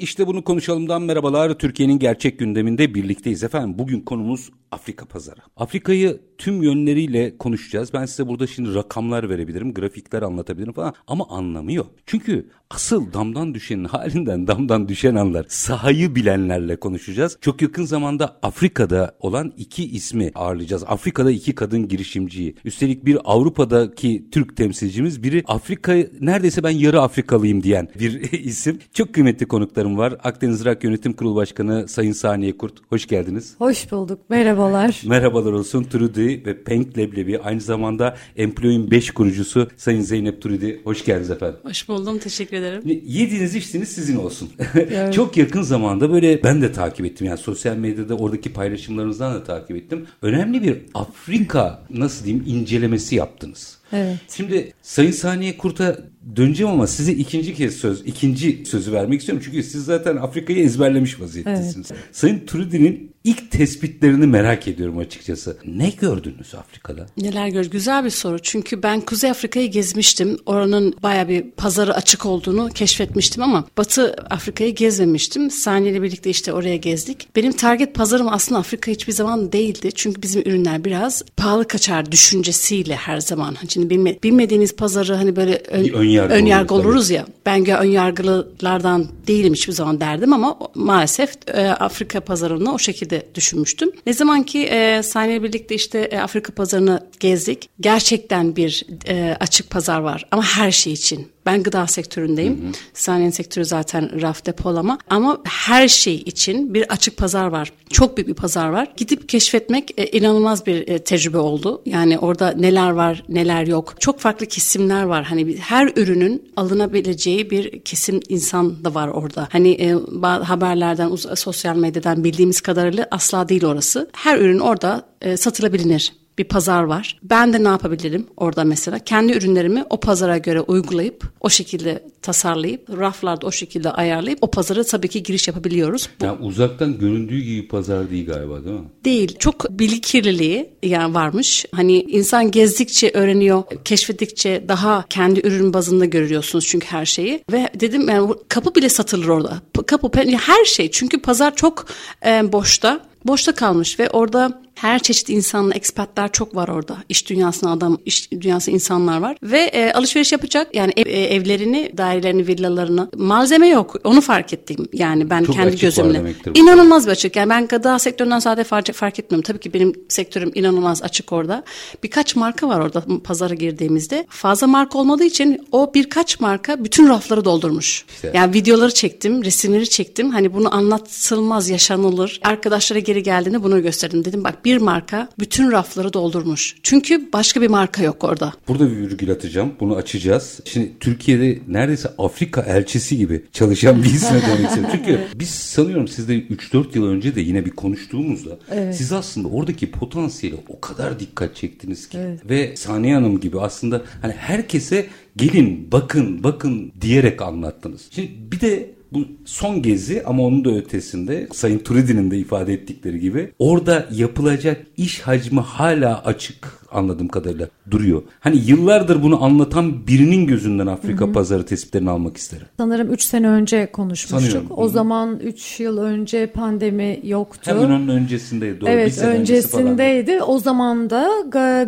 İşte bunu konuşalımdan merhabalar. Türkiye'nin gerçek gündeminde birlikteyiz efendim. Bugün konumuz Afrika pazarı. Afrika'yı tüm yönleriyle konuşacağız. Ben size burada şimdi rakamlar verebilirim, grafikler anlatabilirim falan ama anlamı yok. Çünkü asıl damdan düşenin halinden damdan düşen anlar. Sahayı bilenlerle konuşacağız. Çok yakın zamanda Afrika'da olan iki ismi ağırlayacağız. Afrika'da iki kadın girişimciyi. Üstelik bir Avrupa'daki Türk temsilcimiz, biri Afrika neredeyse ben yarı Afrikalıyım diyen bir isim. Çok kıymetli konuklarım var. Akdeniz Irak Yönetim Kurulu Başkanı Sayın Saniye Kurt. Hoş geldiniz. Hoş bulduk. Merhabalar. Merhabalar olsun. Trudy ve Penk Leblebi aynı zamanda Employ'in 5 kurucusu Sayın Zeynep Trudy. Hoş geldiniz efendim. Hoş buldum. Teşekkür ederim. Yediğiniz içtiğiniz sizin olsun. Evet. Çok yakın zamanda böyle ben de takip ettim. Yani sosyal medyada oradaki paylaşımlarınızdan da takip ettim. Önemli bir Afrika nasıl diyeyim incelemesi yaptınız. Evet. Şimdi Sayın Saniye Kurt'a döneceğim ama size ikinci kez söz, ikinci sözü vermek istiyorum. Çünkü siz zaten Afrika'yı ezberlemiş vaziyettesiniz. Evet. Sayın Trudy'nin ilk tespitlerini merak ediyorum açıkçası. Ne gördünüz Afrika'da? Neler gördünüz? Güzel bir soru. Çünkü ben Kuzey Afrika'yı gezmiştim. Oranın baya bir pazarı açık olduğunu keşfetmiştim ama Batı Afrika'yı gezmemiştim. Saniye ile birlikte işte oraya gezdik. Benim target pazarım aslında Afrika hiçbir zaman değildi. Çünkü bizim ürünler biraz pahalı kaçar düşüncesiyle her zaman. Şimdi bilme, bilmediğiniz pazarı hani böyle ön, ön yargı, ön yargı olur, oluruz tabii. ya. Ben ön yargılılardan değilim hiçbir zaman derdim ama maalesef e, Afrika pazarını o şekilde düşünmüştüm. Ne zaman ki e, Saniye birlikte işte e, Afrika pazarını gezdik. Gerçekten bir e, açık pazar var ama her şey için. Ben gıda sektöründeyim. Hı sektörü zaten raf depolama. Ama her şey için bir açık pazar var. Çok büyük bir pazar var. Gidip keşfetmek e, inanılmaz bir e, tecrübe oldu. Yani orada neler var, neler yok. Çok farklı kesimler var. Hani her ürünün alınabileceği bir kesim insan da var orada. Hani e, haberlerden, sosyal medyadan bildiğimiz kadarıyla asla değil orası. Her ürün orada e, satılabilir bir pazar var. Ben de ne yapabilirim orada mesela? Kendi ürünlerimi o pazara göre uygulayıp o şekilde tasarlayıp raflarda o şekilde ayarlayıp o pazara tabii ki giriş yapabiliyoruz. Bu, yani uzaktan göründüğü gibi pazar değil galiba değil mi? Değil. Çok bilgi kirliliği yani varmış. Hani insan gezdikçe öğreniyor, keşfettikçe daha kendi ürün bazında görüyorsunuz çünkü her şeyi. Ve dedim yani kapı bile satılır orada. Kapı, her şey. Çünkü pazar çok e, boşta boşta kalmış ve orada her çeşit insanla ekspertler çok var orada. İş dünyasına adam, iş dünyası insanlar var ve e, alışveriş yapacak. Yani ev, e, evlerini, dairelerini, villalarını malzeme yok. Onu fark ettim. Yani ben çok kendi gözümle. İnanılmaz bir açık. Yani ben gıda sektöründen sadece fark, fark etmiyorum. Tabii ki benim sektörüm inanılmaz açık orada. Birkaç marka var orada pazara girdiğimizde. Fazla marka olmadığı için o birkaç marka bütün rafları doldurmuş. İşte. Yani videoları çektim, resimleri çektim. Hani bunu anlatılmaz, yaşanılır. Arkadaşlara geri geldiğinde bunu gösterdim. Dedim bak bir marka bütün rafları doldurmuş. Çünkü başka bir marka yok orada. Burada bir virgül atacağım. Bunu açacağız. Şimdi Türkiye'de neredeyse Afrika elçisi gibi çalışan bir isme demek istiyorum. Çünkü biz sanıyorum sizde 3-4 yıl önce de yine bir konuştuğumuzda evet. siz aslında oradaki potansiyeli o kadar dikkat çektiniz ki. Evet. Ve Saniye Hanım gibi aslında hani herkese gelin bakın bakın diyerek anlattınız. Şimdi bir de bu son gezi ama onun da ötesinde Sayın Turidi'nin de ifade ettikleri gibi orada yapılacak iş hacmi hala açık anladığım kadarıyla duruyor. Hani yıllardır bunu anlatan birinin gözünden Afrika Hı-hı. pazarı tespitlerini almak isterim. Sanırım 3 sene önce konuşmuştuk. Sanıyorum. O Hı-hı. zaman 3 yıl önce pandemi yoktu. Hemen onun öncesindeydi. Doğru. Evet öncesindeydi. O zaman da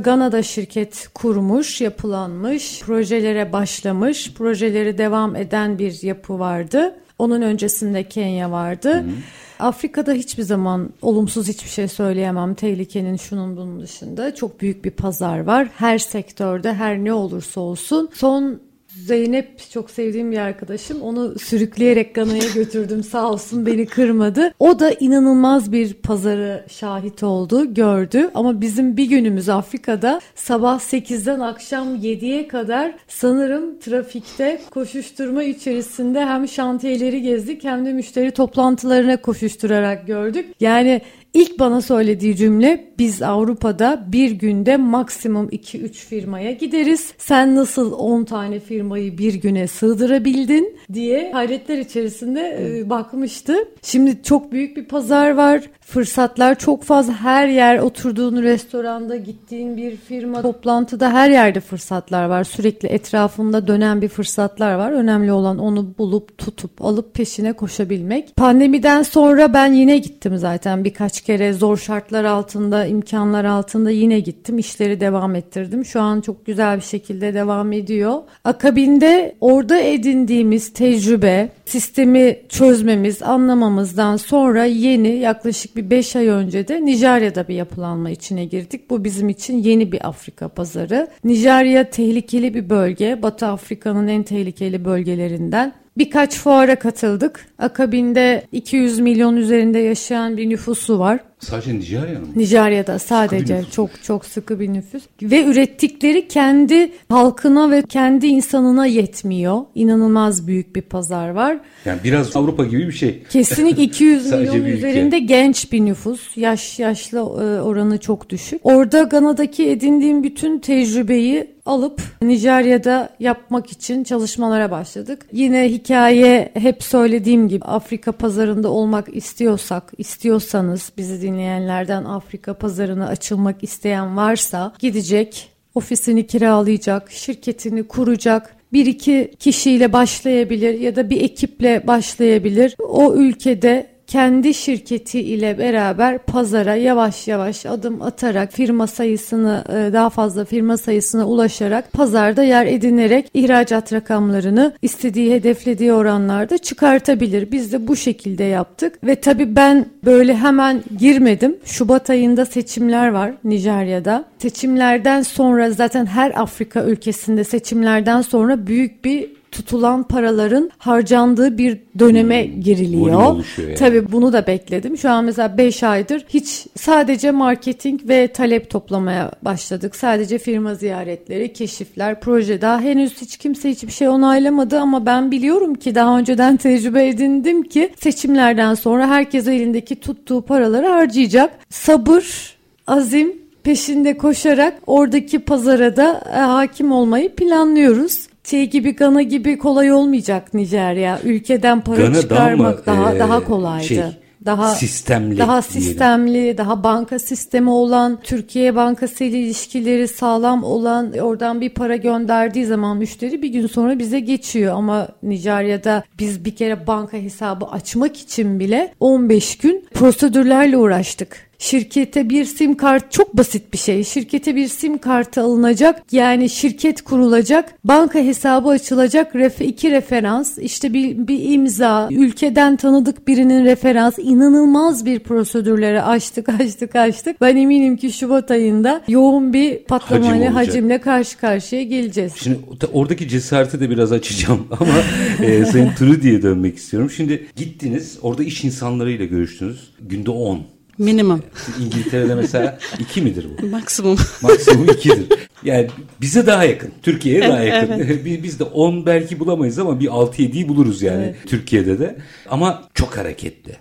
Gana'da şirket kurmuş, yapılanmış, projelere başlamış, projeleri devam eden bir yapı vardı. Onun öncesinde Kenya vardı. Hı-hı. Afrika'da hiçbir zaman olumsuz hiçbir şey söyleyemem. Tehlikenin şunun bunun dışında çok büyük bir pazar var. Her sektörde her ne olursa olsun son Zeynep çok sevdiğim bir arkadaşım. Onu sürükleyerek Gana'ya götürdüm. Sağ olsun beni kırmadı. O da inanılmaz bir pazarı şahit oldu, gördü. Ama bizim bir günümüz Afrika'da sabah 8'den akşam 7'ye kadar sanırım trafikte koşuşturma içerisinde hem şantiyeleri gezdik hem de müşteri toplantılarına koşuşturarak gördük. Yani İlk bana söylediği cümle biz Avrupa'da bir günde maksimum 2-3 firmaya gideriz. Sen nasıl 10 tane firmayı bir güne sığdırabildin diye hayretler içerisinde e, bakmıştı. Şimdi çok büyük bir pazar var. Fırsatlar çok fazla. Her yer oturduğun restoranda, gittiğin bir firma, toplantıda her yerde fırsatlar var. Sürekli etrafında dönen bir fırsatlar var. Önemli olan onu bulup tutup alıp peşine koşabilmek. Pandemiden sonra ben yine gittim zaten birkaç kere zor şartlar altında, imkanlar altında yine gittim. İşleri devam ettirdim. Şu an çok güzel bir şekilde devam ediyor. Akabinde orada edindiğimiz tecrübe, sistemi çözmemiz, anlamamızdan sonra yeni yaklaşık bir 5 ay önce de Nijerya'da bir yapılanma içine girdik. Bu bizim için yeni bir Afrika pazarı. Nijerya tehlikeli bir bölge. Batı Afrika'nın en tehlikeli bölgelerinden. Birkaç fuara katıldık. Akabinde 200 milyon üzerinde yaşayan bir nüfusu var. Sadece Nijerya'nın mı? Nijerya'da sadece çok çok sıkı bir nüfus ve ürettikleri kendi halkına ve kendi insanına yetmiyor. İnanılmaz büyük bir pazar var. Yani biraz Avrupa gibi bir şey. Kesinlikle 200 Sadece milyon bir ülke. üzerinde genç bir nüfus. Yaş yaşlı e, oranı çok düşük. Orada Gana'daki edindiğim bütün tecrübeyi alıp Nijerya'da yapmak için çalışmalara başladık. Yine hikaye hep söylediğim gibi Afrika pazarında olmak istiyorsak, istiyorsanız bizi dinleyenlerden Afrika pazarına açılmak isteyen varsa gidecek, ofisini kiralayacak, şirketini kuracak, bir iki kişiyle başlayabilir ya da bir ekiple başlayabilir. O ülkede kendi şirketi ile beraber pazara yavaş yavaş adım atarak firma sayısını e, daha fazla firma sayısına ulaşarak pazarda yer edinerek ihracat rakamlarını istediği hedeflediği oranlarda çıkartabilir. Biz de bu şekilde yaptık ve tabii ben böyle hemen girmedim. Şubat ayında seçimler var Nijerya'da. Seçimlerden sonra zaten her Afrika ülkesinde seçimlerden sonra büyük bir tutulan paraların harcandığı bir döneme Hmm, giriliyor. yani. Tabii bunu da bekledim. Şu an mesela 5 aydır hiç sadece marketing ve talep toplamaya başladık. Sadece firma ziyaretleri, keşifler, proje daha henüz hiç kimse hiçbir şey onaylamadı ama ben biliyorum ki daha önceden tecrübe edindim ki seçimlerden sonra herkes elindeki tuttuğu paraları harcayacak. Sabır, azim peşinde koşarak oradaki pazara da e, hakim olmayı planlıyoruz. Şey gibi Gana gibi kolay olmayacak Nijerya. Ülkeden para Gana daha çıkarmak mı, daha e, daha kolaydı. şey, daha sistemli daha diyelim. sistemli, daha banka sistemi olan, Türkiye Bankası ile ilişkileri sağlam olan, oradan bir para gönderdiği zaman müşteri bir gün sonra bize geçiyor ama Nijerya'da biz bir kere banka hesabı açmak için bile 15 gün prosedürlerle uğraştık. Şirkete bir sim kart çok basit bir şey. Şirkete bir sim kartı alınacak. Yani şirket kurulacak. Banka hesabı açılacak. Refe, iki referans. işte bir, bir imza. Ülkeden tanıdık birinin referans. inanılmaz bir prosedürleri açtık açtık açtık. Ben eminim ki Şubat ayında yoğun bir patlamayla Hacim olacak. hacimle karşı karşıya geleceğiz. Şimdi oradaki cesareti de biraz açacağım ama e, Sayın Trudy'ye dönmek istiyorum. Şimdi gittiniz orada iş insanlarıyla görüştünüz. Günde 10. Minimum. İngiltere'de mesela 2 midir bu? Maksimum. Maksimum 2'dir. Yani bize daha yakın. Türkiye'ye daha Evet, yakın. Biz- Biz de 10 belki bulamayız ama bir 6-7'yi buluruz yani Türkiye'de de. Ama çok hareketli.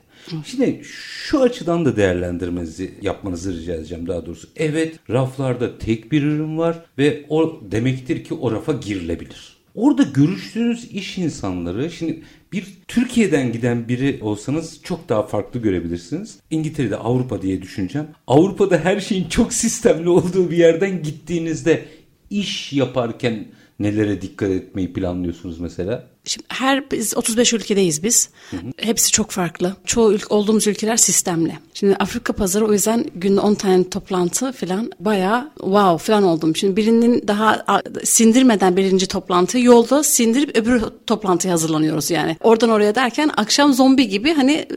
Şimdi şu açıdan da değerlendirmenizi yapmanızı rica edeceğim daha doğrusu. Evet raflarda tek bir ürün var ve o demektir ki o rafa girilebilir. Orada görüştüğünüz iş insanları şimdi bir Türkiye'den giden biri olsanız çok daha farklı görebilirsiniz. İngiltere'de Avrupa diye düşüneceğim. Avrupa'da her şeyin çok sistemli olduğu bir yerden gittiğinizde iş yaparken nelere dikkat etmeyi planlıyorsunuz mesela? Şimdi her biz 35 ülkedeyiz biz. Hı hı. Hepsi çok farklı. Çoğu ül- olduğumuz ülkeler sistemli. Şimdi Afrika pazarı o yüzden günde 10 tane toplantı falan bayağı wow falan oldum. Şimdi birinin daha sindirmeden birinci toplantı yolda sindirip öbür toplantıya hazırlanıyoruz yani. Oradan oraya derken akşam zombi gibi hani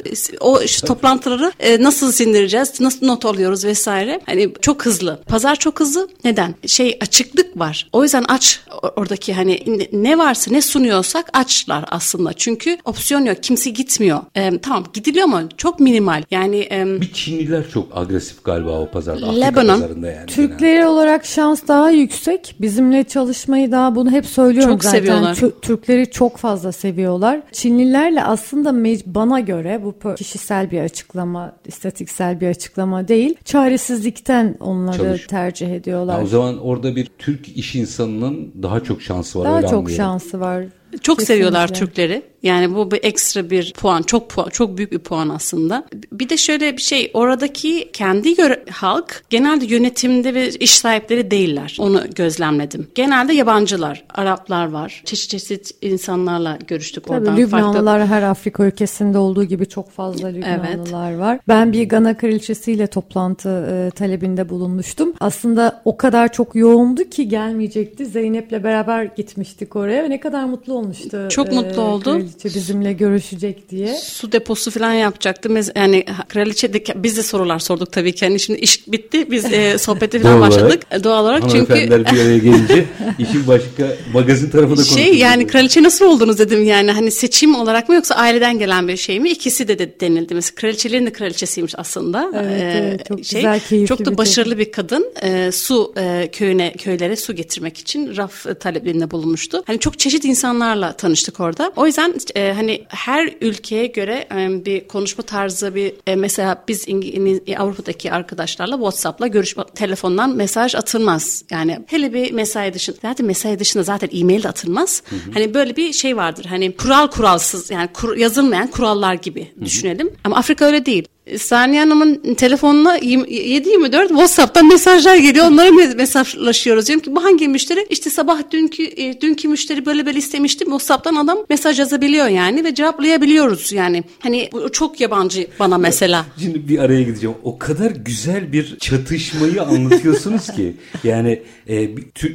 o şu toplantıları e, nasıl sindireceğiz, nasıl not alıyoruz vesaire. Hani çok hızlı. Pazar çok hızlı. Neden? Şey açıklık var. O yüzden aç oradaki hani ne varsa ne sunuyorsak açlar aslında. Çünkü opsiyon yok. Kimse gitmiyor. E, tamam gidiliyor ama çok minimal. Yani e, bir Çinliler çok agresif galiba o pazarda. Afrika Lebanon. pazarında yani. Türkleri genel. olarak şans daha yüksek. Bizimle çalışmayı daha bunu hep söylüyorum çok zaten. Seviyorlar. Türkleri çok fazla seviyorlar. Çinlilerle aslında bana göre bu kişisel bir açıklama, istatiksel bir açıklama değil. Çaresizlikten onları Çalış. tercih ediyorlar. Ya o zaman orada bir Türk iş insanının daha çok şansı var. Daha çok şansı var. Çok Kesinlikle. seviyorlar Türkleri. Yani bu bir ekstra bir puan, çok puan, çok büyük bir puan aslında. Bir de şöyle bir şey, oradaki kendi yöre, halk genelde yönetimde ve iş sahipleri değiller. Onu gözlemledim. Genelde yabancılar, Araplar var. Çeşit çeşit insanlarla görüştük Tabii, oradan. Lübnanlılar farklı... her Afrika ülkesinde olduğu gibi çok fazla Lübnanlılar evet. var. Ben bir Gana kraliçesiyle toplantı e, talebinde bulunmuştum. Aslında o kadar çok yoğundu ki gelmeyecekti. Zeynep'le beraber gitmiştik oraya ve ne kadar mutlu olmuştu. Çok e, mutlu oldu. Kraliçe bizimle görüşecek diye. Su deposu falan yapacaktı. Yani kraliçe de biz de sorular sorduk tabii ki. Yani şimdi iş bitti. Biz e, sohbete falan Doğal başladık. Olarak, Doğal olarak çünkü bir araya gelince işin başka magazin tarafı da Şey yani kraliçe nasıl oldunuz dedim yani hani seçim olarak mı yoksa aileden gelen bir şey mi? İkisi de, de denildi. Mesela kraliçelerin de kraliçesiymiş aslında. Evet, ee, evet çok şey, güzel keyifli Çok da başarılı bir kadın. Ee, su e, köyüne köylere su getirmek için raf taleplerinde bulunmuştu. Hani çok çeşit insanlarla tanıştık orada. O yüzden e, hani her ülkeye göre e, bir konuşma tarzı bir e, mesela biz İngiliz, Avrupa'daki arkadaşlarla WhatsApp'la görüşme telefondan mesaj atılmaz. Yani hele bir mesai dışında zaten mesai dışında zaten e-mail de atılmaz. Hı hı. Hani böyle bir şey vardır. Hani kural kuralsız yani kur, yazılmayan kurallar gibi hı hı. düşünelim. Ama Afrika öyle değil. Saniye Hanım'ın telefonuna 7-24 WhatsApp'tan mesajlar geliyor. Onlara mesajlaşıyoruz. Diyorum ki bu hangi müşteri? İşte sabah dünkü e, dünkü müşteri böyle böyle istemiştim. WhatsApp'tan adam mesaj yazabiliyor yani ve cevaplayabiliyoruz yani. Hani bu çok yabancı bana mesela. Şimdi bir araya gideceğim. O kadar güzel bir çatışmayı anlatıyorsunuz ki. Yani e,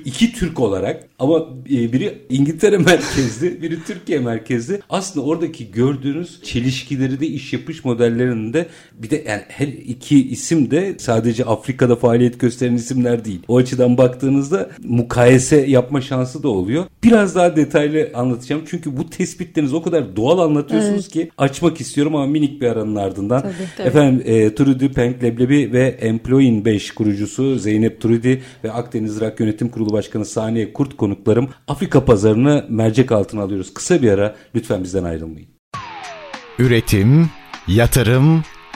iki Türk olarak ama e, biri İngiltere merkezli, biri Türkiye merkezli. Aslında oradaki gördüğünüz çelişkileri de iş yapış modellerinde bir de yani her iki isim de sadece Afrika'da faaliyet gösteren isimler değil. O açıdan baktığınızda mukayese yapma şansı da oluyor. Biraz daha detaylı anlatacağım. Çünkü bu tespitleriniz o kadar doğal anlatıyorsunuz evet. ki açmak istiyorum ama minik bir aranın ardından. Tabii, tabii. Efendim e, Trudy Penk Leblebi ve Employin 5 kurucusu Zeynep Trudy ve Akdeniz Rock Yönetim Kurulu Başkanı Saniye Kurt konuklarım Afrika pazarını mercek altına alıyoruz. Kısa bir ara lütfen bizden ayrılmayın. Üretim, yatırım,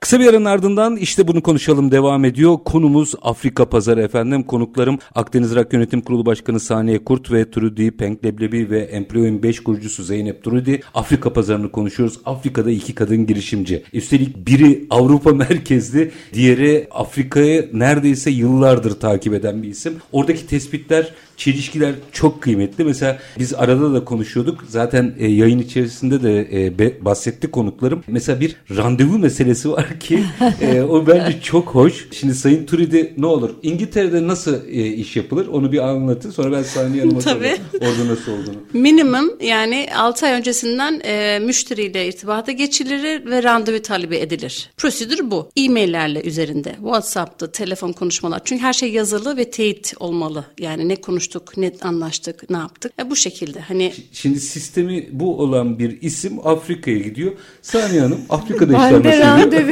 Kısa bir aranın ardından işte bunu konuşalım devam ediyor. Konumuz Afrika pazarı efendim. Konuklarım Akdeniz Rak Yönetim Kurulu Başkanı Saniye Kurt ve Trudy Penk Leblebi ve Employ'un 5 kurucusu Zeynep Trudy. Afrika pazarını konuşuyoruz. Afrika'da iki kadın girişimci. Üstelik biri Avrupa merkezli, diğeri Afrika'yı neredeyse yıllardır takip eden bir isim. Oradaki tespitler çelişkiler çok kıymetli. Mesela biz arada da konuşuyorduk. Zaten e, yayın içerisinde de e, be, bahsetti konuklarım. Mesela bir randevu meselesi var ki e, o bence çok hoş. Şimdi Sayın Turidi ne olur İngiltere'de nasıl e, iş yapılır onu bir anlatın. Sonra ben Saniye Hanım'a sorayım orada nasıl olduğunu. Minimum yani 6 ay öncesinden e, müşteriyle irtibata geçilir ve randevu talebi edilir. Prosedür bu. E-maillerle üzerinde. WhatsApp'ta telefon konuşmalar. Çünkü her şey yazılı ve teyit olmalı. Yani ne konuş konuştuk, ne anlaştık, ne yaptık. E, bu şekilde hani. Şimdi sistemi bu olan bir isim Afrika'ya gidiyor. Saniye Hanım Afrika'da işler nasıl de randevu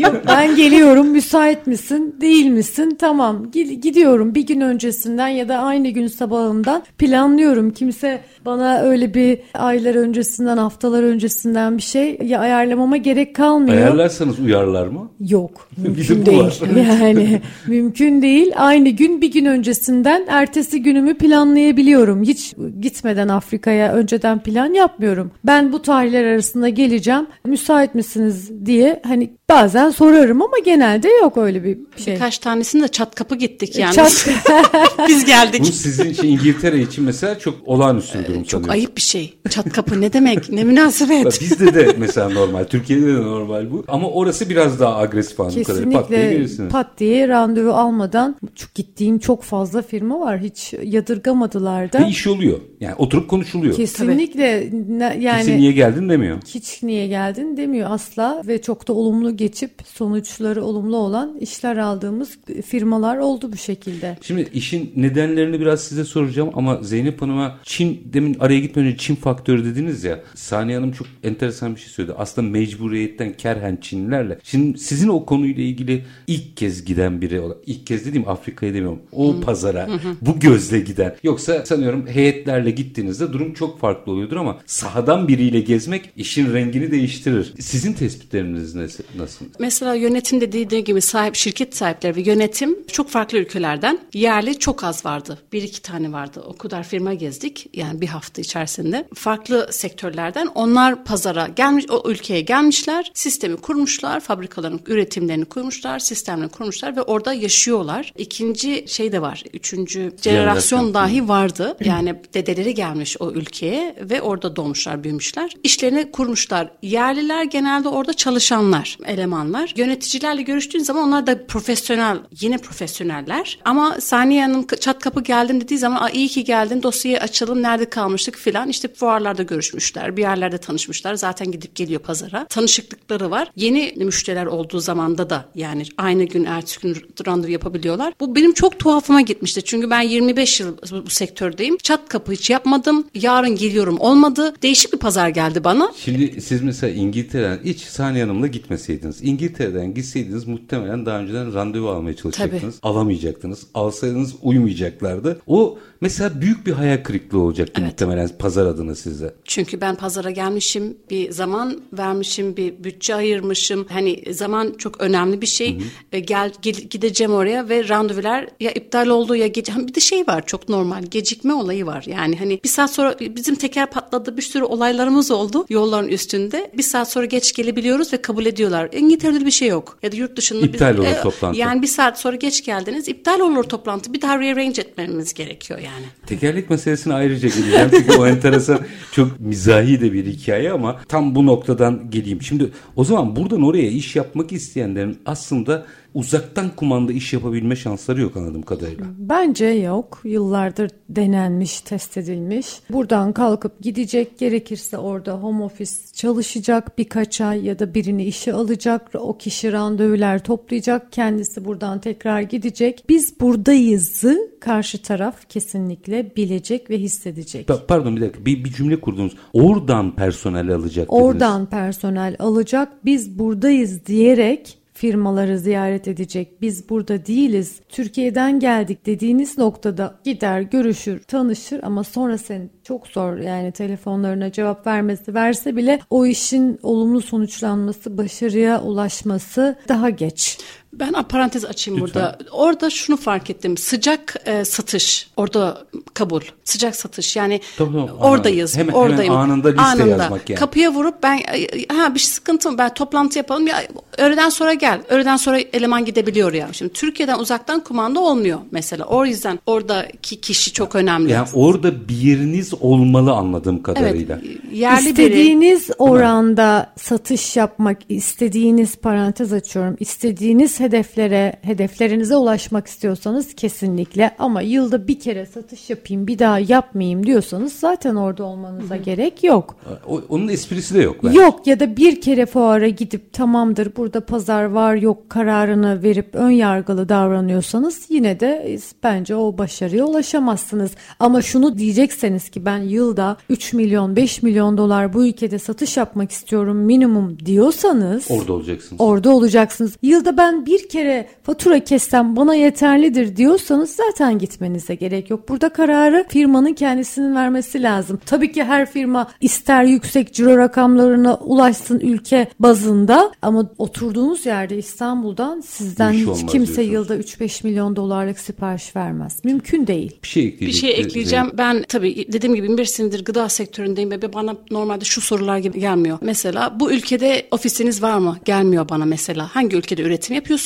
yok ben geliyorum müsait misin değil misin tamam gidiyorum bir gün öncesinden ya da aynı gün sabahından planlıyorum. Kimse bana öyle bir aylar öncesinden haftalar öncesinden bir şey ya ayarlamama gerek kalmıyor. Ayarlarsanız uyarlar mı? Yok mümkün değil. yani mümkün değil. Aynı gün bir gün öncesinden ertesi günün günümü planlayabiliyorum. Hiç gitmeden Afrika'ya önceden plan yapmıyorum. Ben bu tarihler arasında geleceğim. Müsait misiniz diye hani bazen sorarım ama genelde yok öyle bir şey. Birkaç tanesini de çat kapı gittik yani. Çat- Biz geldik. Bu sizin için İngiltere için mesela çok olağanüstü bir durum Çok sanıyorum. ayıp bir şey. Çat kapı ne demek? Ne münasebet. Bizde de mesela normal. Türkiye'de de normal bu. Ama orası biraz daha agresif anladığım kadarıyla. Pat diye gelirsiniz. pat diye randevu almadan çok gittiğim çok fazla firma var. Hiç yadırgamadılar da. Ve iş oluyor. Yani oturup konuşuluyor. Kesinlikle ne- yani Kimse niye geldin demiyor. hiç niye geldin demiyor asla ve çok da olumlu geçip sonuçları olumlu olan işler aldığımız firmalar oldu bu şekilde. Şimdi işin nedenlerini biraz size soracağım ama Zeynep Hanım'a Çin demin araya gitmeden önce Çin faktörü dediniz ya. Saniye Hanım çok enteresan bir şey söyledi. Aslında mecburiyetten kerhen Çinlilerle. Şimdi sizin o konuyla ilgili ilk kez giden biri olarak ilk kez dediğim Afrika'ya demiyorum. O pazara bu gözle giden. Yoksa sanıyorum heyetlerle gittiğinizde durum çok farklı oluyordur ama sahadan biriyle gezmek işin rengini değiştirir. Sizin tespitleriniz nasıl? Mesela yönetim dediği gibi sahip şirket sahipleri ve yönetim çok farklı ülkelerden yerli çok az vardı. Bir iki tane vardı. O kadar firma gezdik yani bir hafta içerisinde. Farklı sektörlerden onlar pazara gelmiş o ülkeye gelmişler. Sistemi kurmuşlar. Fabrikaların üretimlerini kurmuşlar. Sistemlerini kurmuşlar ve orada yaşıyorlar. İkinci şey de var. Üçüncü jenerasyon dahi vardı. Yani dedeleri gelmiş o ülkeye ve orada doğmuşlar, büyümüşler. İşlerini kurmuşlar. Yerliler genelde orada çalışanlar, elemanlar. Yöneticilerle görüştüğün zaman onlar da profesyonel, yine profesyoneller. Ama Saniye Hanım çat kapı geldim dediği zaman iyi ki geldin dosyayı açalım nerede kalmıştık filan. İşte fuarlarda görüşmüşler, bir yerlerde tanışmışlar. Zaten gidip geliyor pazara. Tanışıklıkları var. Yeni müşteriler olduğu zamanda da yani aynı gün ertesi gün randevu yapabiliyorlar. Bu benim çok tuhafıma gitmişti. Çünkü ben 25 yıl bu, sektördeyim. Çat kapı hiç yapmadım. Yarın geliyorum olmadı. Değişik bir pazar geldi bana. Şimdi siz mesela İngiltere'den hiç Saniye Hanım'la gitmeseydiniz. İngiltere'den gitseydiniz muhtemelen daha önceden randevu almaya çalışacaktınız. Alamayacaktınız. Alsaydınız uymayacaklardı. O mesela büyük bir hayal kırıklığı olacaktı muhtemelen pazar adına size. Çünkü ben pazara gelmişim, bir zaman vermişim, bir bütçe ayırmışım. Hani zaman çok önemli bir şey. E, Gel, gel- gideceğim oraya ve randevular ya iptal oldu ya gece. Bir de şey var çok normal gecikme olayı var. Yani hani bir saat sonra bizim teker patladı bir sürü olaylarımız oldu yolların üstünde. Bir saat sonra geç gelebiliyoruz ve kabul ediyorlar. İngiltere'de öyle bir şey yok. Ya da yurt dışında. İptal olur toplantı. Yani bir saat sonra geç geldiniz iptal olur toplantı. Bir daha rearrange etmemiz gerekiyor yani. Tekerlek meselesine ayrıca geleceğim çünkü o enteresan çok mizahi de bir hikaye ama tam bu noktadan geleyim. Şimdi o zaman buradan oraya iş yapmak isteyenlerin aslında uzaktan kumanda iş yapabilme şansları yok anladığım kadarıyla. Bence yok. Yıllardır denenmiş, test edilmiş. Buradan kalkıp gidecek, gerekirse orada home office çalışacak birkaç ay ya da birini işe alacak. O kişi randevular toplayacak, kendisi buradan tekrar gidecek. Biz buradayızı karşı taraf kesinlikle bilecek ve hissedecek. Pa- Pardon bir dakika bir, bir cümle kurdunuz. Oradan personel alacak dediniz. Oradan personel alacak. Biz buradayız diyerek firmaları ziyaret edecek. Biz burada değiliz. Türkiye'den geldik dediğiniz noktada gider, görüşür, tanışır ama sonra senin çok zor yani telefonlarına cevap vermesi verse bile o işin olumlu sonuçlanması, başarıya ulaşması daha geç. Ben parantez açayım Lütfen. burada. Orada şunu fark ettim. Sıcak e, satış. Orada kabul. Sıcak satış. Yani Tabii, tabii. oradayız. Hemen- hemen oradayım. anında liste yazmak yani. Kapıya vurup ben e, ha bir sıkıntı mı? Ben toplantı yapalım. Ya öğleden sonra gel. Öğleden sonra eleman gidebiliyor ya. Şimdi Türkiye'den uzaktan kumanda olmuyor mesela. O yüzden oradaki kişi çok önemli. Yani orada bir yeriniz olmalı anladığım kadarıyla. evet. Yerli biri. İstediğiniz oranda satış yapmak, istediğiniz parantez açıyorum, istediğiniz hedeflere, hedeflerinize ulaşmak istiyorsanız kesinlikle ama yılda bir kere satış yapayım, bir daha yapmayayım diyorsanız zaten orada olmanıza gerek yok. O- onun esprisi de yok. bence. Yok ya da bir kere fuara gidip tamamdır burada pazar var yok kararını verip ön yargılı davranıyorsanız yine de bence o başarıya ulaşamazsınız. Ama şunu diyecekseniz ki ben yılda 3 milyon 5 milyon dolar bu ülkede satış yapmak istiyorum minimum diyorsanız Orada olacaksınız. Orada olacaksınız. Yılda ben bir kere fatura kessem bana yeterlidir diyorsanız zaten gitmenize gerek yok. Burada kararı firmanın kendisinin vermesi lazım. Tabii ki her firma ister yüksek ciro rakamlarına ulaşsın ülke bazında ama oturduğunuz yerde İstanbul'dan sizden hiç kimse yılda 3-5 milyon dolarlık sipariş vermez. Mümkün değil. Bir şey. Bir şey ekleyeceğim. Ben tabii dediğim gibi bir senedir gıda sektöründeyim ve bana normalde şu sorular gibi gelmiyor. Mesela bu ülkede ofisiniz var mı? Gelmiyor bana mesela. Hangi ülkede üretim yapıyorsunuz?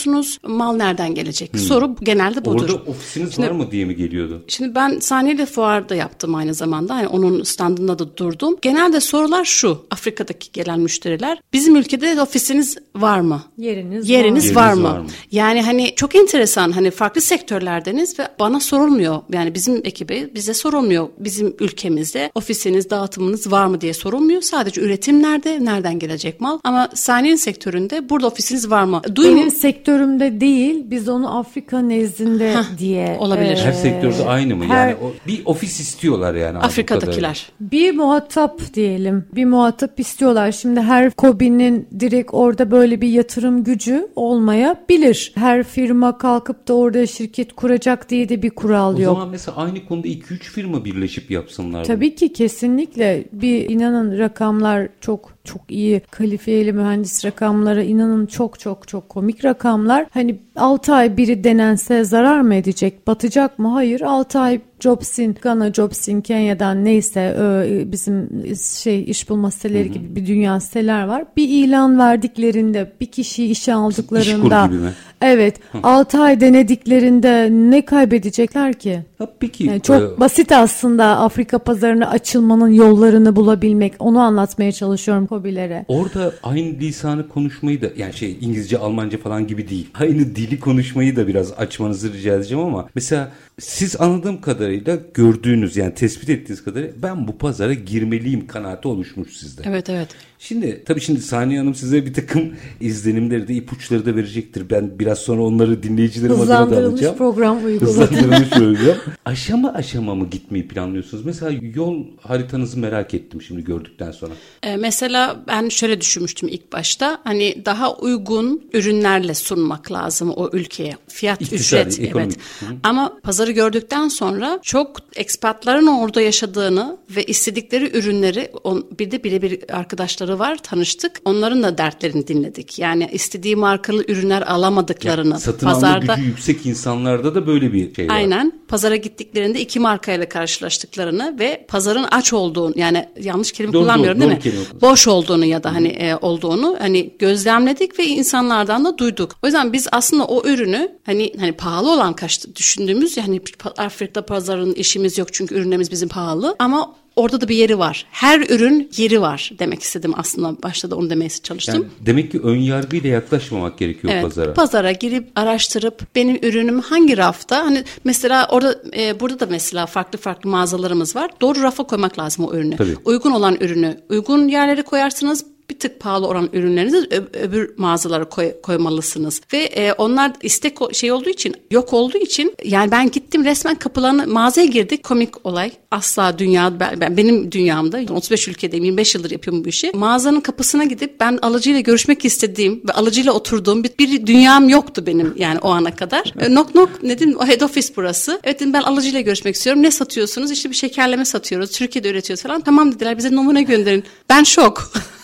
Mal nereden gelecek? Hmm. Soru genelde budur. Orada ofisiniz şimdi, var mı diye mi geliyordu? Şimdi ben sahneli fuarda yaptım aynı zamanda. Hani onun standında da durdum. Genelde sorular şu. Afrika'daki gelen müşteriler. Bizim ülkede ofisiniz var mı? Yeriniz, Yeriniz var, var, mı? var mı? Yani hani çok enteresan. Hani farklı sektörlerdeniz ve bana sorulmuyor. Yani bizim ekibe bize sorulmuyor. Bizim ülkemizde ofisiniz, dağıtımınız var mı diye sorulmuyor. Sadece üretim nerede, nereden gelecek mal. Ama saniye sektöründe burada ofisiniz var mı? Duyum... Benim sektörümde değil, biz onu Afrika nezdinde Heh, diye. Olabilir. Her sektörde aynı mı? Her... Yani o, bir ofis istiyorlar yani. Afrika'dakiler. Bir muhatap diyelim. Bir muhatap istiyorlar. Şimdi her kobinin direkt orada böyle bir yatırım gücü olmayabilir. Her firma kalkıp da orada şirket kuracak diye de bir kural o yok. O zaman mesela aynı konuda 2-3 firma birleşip yapsınlar. Tabii ki kesinlikle. Bir inanın rakamlar çok çok iyi kalifiyeli mühendis rakamlara inanın çok çok çok komik rakamlar. Hani 6 ay biri denense zarar mı edecek? Batacak mı? Hayır. 6 ay Jobs'in, Ghana Jobs'in Kenya'dan neyse bizim şey iş bulma siteleri gibi bir dünya siteler var. Bir ilan verdiklerinde, bir kişiyi işe aldıklarında gibi mi? Evet. Hı. 6 ay denediklerinde ne kaybedecekler ki? Ya peki. Yani çok e... basit aslında Afrika pazarına açılmanın yollarını bulabilmek. Onu anlatmaya çalışıyorum hobilere. Orada aynı lisanı konuşmayı da yani şey İngilizce, Almanca falan gibi değil. Aynı dili konuşmayı da biraz açmanızı rica edeceğim ama mesela siz anladığım kadarıyla gördüğünüz yani tespit ettiğiniz kadarıyla ben bu pazara girmeliyim kanaati oluşmuş sizde. Evet evet. Şimdi tabii şimdi Saniye Hanım size bir takım izlenimleri de ipuçları da verecektir. Ben biraz sonra onları dinleyicilerim adına da alacağım. Hızlandırılmış program uyguladı. Hızlandırılmış program. Aşama aşama mı gitmeyi planlıyorsunuz? Mesela yol haritanızı merak ettim şimdi gördükten sonra. Ee, mesela ben şöyle düşünmüştüm ilk başta. Hani daha uygun ürünlerle sunmak lazım o ülkeye. Fiyat, İktisadi, ücret. Ekonomik. Evet. Hı. Ama pazarı gördükten sonra çok ekspatların orada yaşadığını ve istedikleri ürünleri bir de birebir arkadaşları var tanıştık. Onların da dertlerini dinledik. Yani istediği markalı ürünler alamadıklarını. Yani satın pazarda, alma gücü yüksek insanlarda da böyle bir şey var. Aynen. Pazara gittiklerinde iki markayla karşılaştıklarını ve pazarın aç olduğunu yani yanlış kelime doğru, kullanmıyorum doğru, değil doğru mi? Boş olduğunu ya da hani e, olduğunu hani gözlemledik ve insanlardan da duyduk. O yüzden biz aslında o ürünü hani hani pahalı olan kaçtı düşündüğümüz yani Afrika pazarının işimiz yok çünkü ürünlerimiz bizim pahalı ama orada da bir yeri var. Her ürün yeri var demek istedim aslında başta da onu demeye çalıştım. Yani demek ki ön yargıyla yaklaşmamak gerekiyor evet, pazara. Pazara girip araştırıp benim ürünüm hangi rafta hani mesela orada e, burada da mesela farklı farklı mağazalarımız var. Doğru rafa koymak lazım o ürünü. Tabii. Uygun olan ürünü uygun yerlere koyarsınız bir tık pahalı olan ürünlerinizi öbür mağazalara koy, koymalısınız. Ve e, onlar istek şey olduğu için yok olduğu için yani ben gittim resmen kapılarını mağazaya girdik komik olay. Asla dünya ben, ben benim dünyamda 35 ülkedeyim 25 yıldır yapıyorum bu işi. Mağazanın kapısına gidip ben alıcıyla görüşmek istediğim ve alıcıyla oturduğum bir, bir dünyam yoktu benim yani o ana kadar. E, knock ne dedim o head office burası. Evet dedim ben alıcıyla görüşmek istiyorum. Ne satıyorsunuz? İşte bir şekerleme satıyoruz. Türkiye'de üretiyoruz falan. Tamam dediler bize numune gönderin. Ben şok.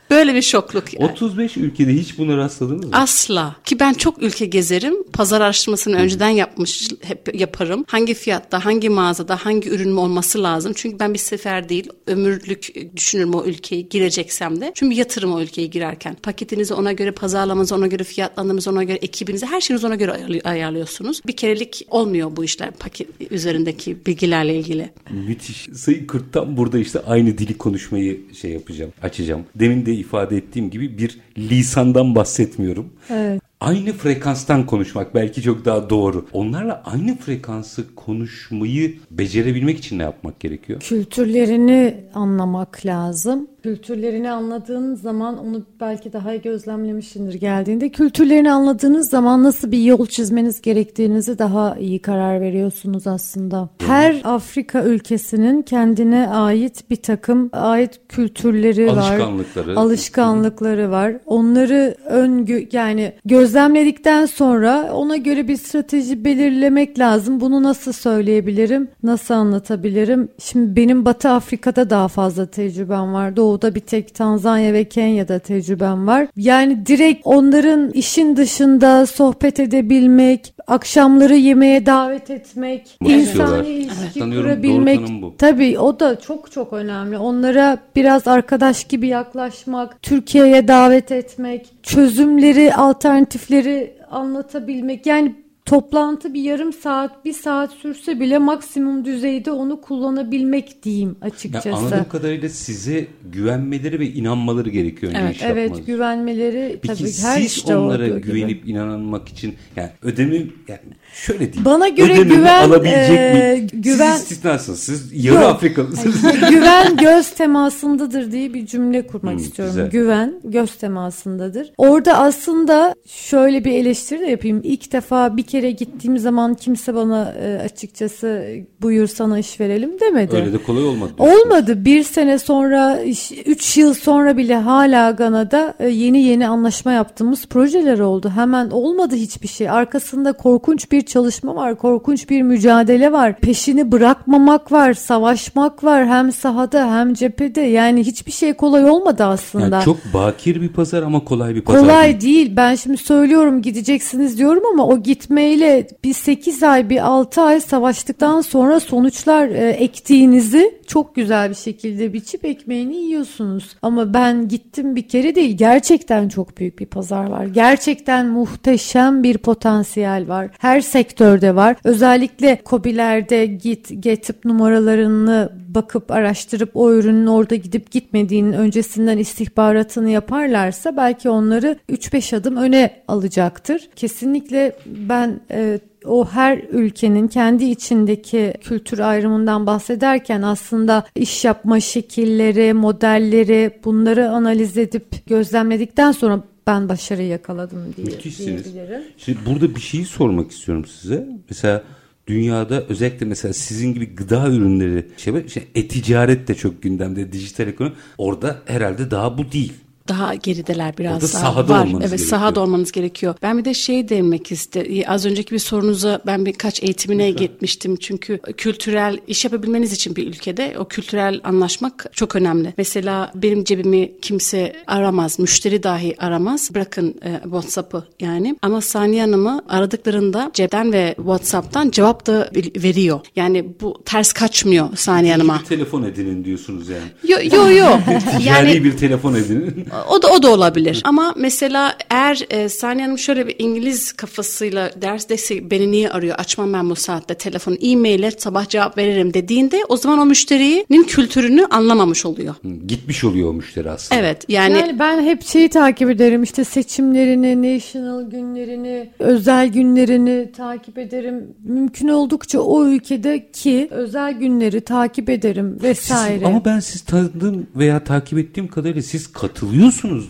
Böyle bir şokluk yani. 35 ülkede hiç buna rastladınız mı? Asla. Ki ben çok ülke gezerim. Pazar araştırmasını önceden yapmış hep yaparım. Hangi fiyatta, hangi mağazada, hangi ürünüm olması lazım. Çünkü ben bir sefer değil, ömürlük düşünürüm o ülkeyi gireceksem de. Çünkü yatırım o ülkeye girerken. Paketinizi ona göre, pazarlamanızı ona göre, fiyatlandırmanızı ona göre, ekibinizi, her şeyinizi ona göre ayarlıyorsunuz. Bir kerelik olmuyor bu işler paket üzerindeki bilgilerle ilgili. Müthiş. Sayın Kırt'tan burada işte aynı dili konuşmayı şey yapacağım, açacağım. Demin de ifade ettiğim gibi bir lisandan bahsetmiyorum. Evet. Aynı frekanstan konuşmak belki çok daha doğru. Onlarla aynı frekansı konuşmayı becerebilmek için ne yapmak gerekiyor? Kültürlerini anlamak lazım. Kültürlerini anladığınız zaman onu belki daha iyi gözlemlemişsindir geldiğinde. Kültürlerini anladığınız zaman nasıl bir yol çizmeniz gerektiğinizi daha iyi karar veriyorsunuz aslında. Her Afrika ülkesinin kendine ait bir takım ait kültürleri Alışkanlıkları. var. Alışkanlıkları var. Onları ön yani gözlemledikten sonra ona göre bir strateji belirlemek lazım. Bunu nasıl söyleyebilirim? Nasıl anlatabilirim? Şimdi benim Batı Afrika'da daha fazla tecrübem var. Doğu'da bir tek Tanzanya ve Kenya'da tecrübem var. Yani direkt onların işin dışında sohbet edebilmek, akşamları yemeğe davet etmek, Bunu insani ilişki Sanıyorum kurabilmek. Tabii o da çok çok önemli. Onlara biraz arkadaş gibi yaklaşmak, Türkiye'ye davet etmek, çözümleri, alternatifleri anlatabilmek. Yani toplantı bir yarım saat, bir saat sürse bile maksimum düzeyde onu kullanabilmek diyeyim Ya açıkçası. anladığım kadarıyla size güvenmeleri ve inanmaları gerekiyor Evet, iş Evet yapmanız. güvenmeleri Peki tabii her siz işte onlara olduğu gibi. güvenip inanmak için yani ödemi yani şöyle diyeyim. Bana göre güven, alabilecek e, mi? güven- Siz istisnasınız. Siz yarı Yok. Afrikalısınız. güven göz temasındadır diye bir cümle kurmak Hmm, istiyorum. güzel. Güven göz temasındadır. Orada aslında şöyle bir eleştiri de yapayım. İlk defa bir kere gittiğim zaman kimse bana e, açıkçası buyur sana iş verelim demedi. Öyle de kolay olmadı. diyorsunuz. Olmadı. Bir sene sonra, üç yıl sonra bile hala Gana'da e, yeni yeni anlaşma yaptığımız projeler oldu. Hemen olmadı hiçbir şey. Arkasında korkunç bir çalışma var, korkunç bir mücadele var. Peşini bırakmamak var, savaşmak var. Hem sahada hem cephede. Yani hiçbir şey kolay olmadı aslında. Yani çok bakir bir pazar ama kolay bir pazar Kolay değil. Ben şimdi söylüyorum gideceksiniz diyorum ama o gitmeyle bir 8 ay bir 6 ay savaştıktan sonra sonuçlar e, ektiğinizi çok güzel bir şekilde biçip ekmeğini yiyorsunuz. Ama ben gittim bir kere değil. Gerçekten çok büyük bir pazar var. Gerçekten muhteşem bir potansiyel var. Her sektörde var. Özellikle COBİ'lerde git getip numaralarını bakıp araştırıp o ürünün orada gidip gitmediğinin öncesinden istihbaratını yaparlarsa belki onları 3-5 adım öne alacaktır. Kesinlikle ben e, o her ülkenin kendi içindeki kültür ayrımından bahsederken aslında iş yapma şekilleri, modelleri bunları analiz edip gözlemledikten sonra ben başarı yakaladım diye Müthişsiniz. diyebilirim. Şimdi burada bir şeyi sormak istiyorum size. Mesela dünyada özellikle mesela sizin gibi gıda ürünleri şey, şey e-ticaret de çok gündemde dijital ekonomi. Orada herhalde daha bu değil. Daha gerideler biraz Orada daha. sahada var. olmanız evet, gerekiyor. sahada olmanız gerekiyor. Ben bir de şey demek istedim. Az önceki bir sorunuza ben birkaç eğitimine gitmiştim. Çünkü kültürel iş yapabilmeniz için bir ülkede o kültürel anlaşmak çok önemli. Mesela benim cebimi kimse aramaz. Müşteri dahi aramaz. Bırakın e, WhatsApp'ı yani. Ama Saniye Hanım'ı aradıklarında cepten ve WhatsApp'tan cevap da veriyor. Yani bu ters kaçmıyor Saniye Hanım'a. Bir telefon edinin diyorsunuz yani. Yo yo yo. Ticari yani bir telefon edinin. O da o da olabilir. Ama mesela eğer e, Saniye Hanım şöyle bir İngiliz kafasıyla ders dese beni niye arıyor? Açmam ben bu saatte telefonu. E-mail'e sabah cevap veririm dediğinde o zaman o müşterinin kültürünü anlamamış oluyor. Gitmiş oluyor o müşteri aslında. Evet yani, Yani ben hep şeyi takip ederim işte seçimlerini, national günlerini, özel günlerini takip ederim. Mümkün oldukça o ülkedeki özel günleri takip ederim Siz- vesaire. ama ben siz tanıdığım veya takip ettiğim kadarıyla siz katılıyorsunuz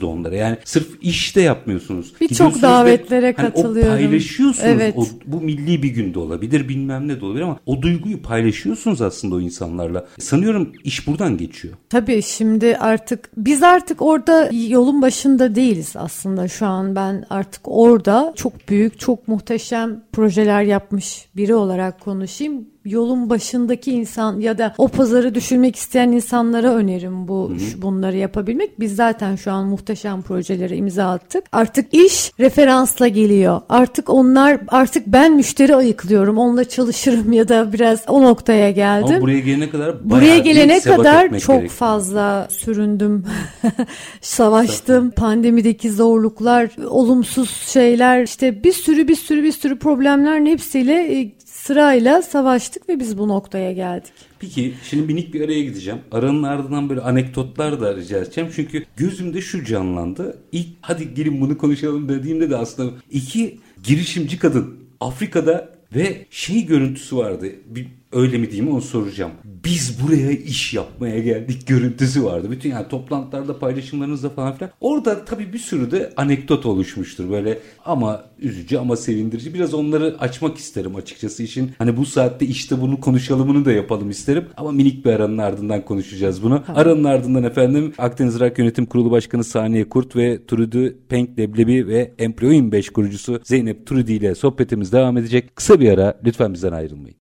da onlara. Yani sırf iş de yapmıyorsunuz. Birçok Gidiyorsunuz ve davetlere hani katılıyorum. O paylaşıyorsunuz. Evet. O, bu milli bir günde olabilir bilmem ne de olabilir ama o duyguyu paylaşıyorsunuz aslında o insanlarla. Sanıyorum iş buradan geçiyor. Tabii şimdi artık biz artık orada yolun başında değiliz aslında şu an ben artık orada çok büyük çok muhteşem projeler yapmış biri olarak konuşayım. Yolun başındaki insan ya da o pazarı düşünmek isteyen insanlara önerim bu şu- bunları yapabilmek. Biz zaten şu an muhteşem projelere imza attık. Artık iş referansla geliyor. Artık onlar artık ben müşteri ayıklıyorum. Onunla çalışırım ya da biraz o noktaya geldim. Ama buraya gelene kadar Buraya gelene kadar çok gerekiyor. fazla süründüm. Savaştım. Pandemideki zorluklar, olumsuz şeyler, işte bir sürü bir sürü bir sürü problemlerin hepsiyle e, sırayla savaştık ve biz bu noktaya geldik. Peki şimdi minik bir araya gideceğim. Aranın ardından böyle anekdotlar da rica edeceğim. Çünkü gözümde şu canlandı. İlk hadi gelin bunu konuşalım dediğimde de aslında iki girişimci kadın Afrika'da ve şey görüntüsü vardı. Bir öyle mi diyeyim onu soracağım. Biz buraya iş yapmaya geldik görüntüsü vardı. Bütün yani toplantılarda paylaşımlarınızda falan filan. Orada tabii bir sürü de anekdot oluşmuştur böyle ama üzücü ama sevindirici. Biraz onları açmak isterim açıkçası işin. Hani bu saatte işte bunu konuşalımını da yapalım isterim. Ama minik bir aranın ardından konuşacağız bunu. Aranın ardından efendim Akdeniz Rock Yönetim Kurulu Başkanı Saniye Kurt ve Trudy Penk Leblebi ve Employing 5 kurucusu Zeynep Trudy ile sohbetimiz devam edecek. Kısa bir ara lütfen bizden ayrılmayın.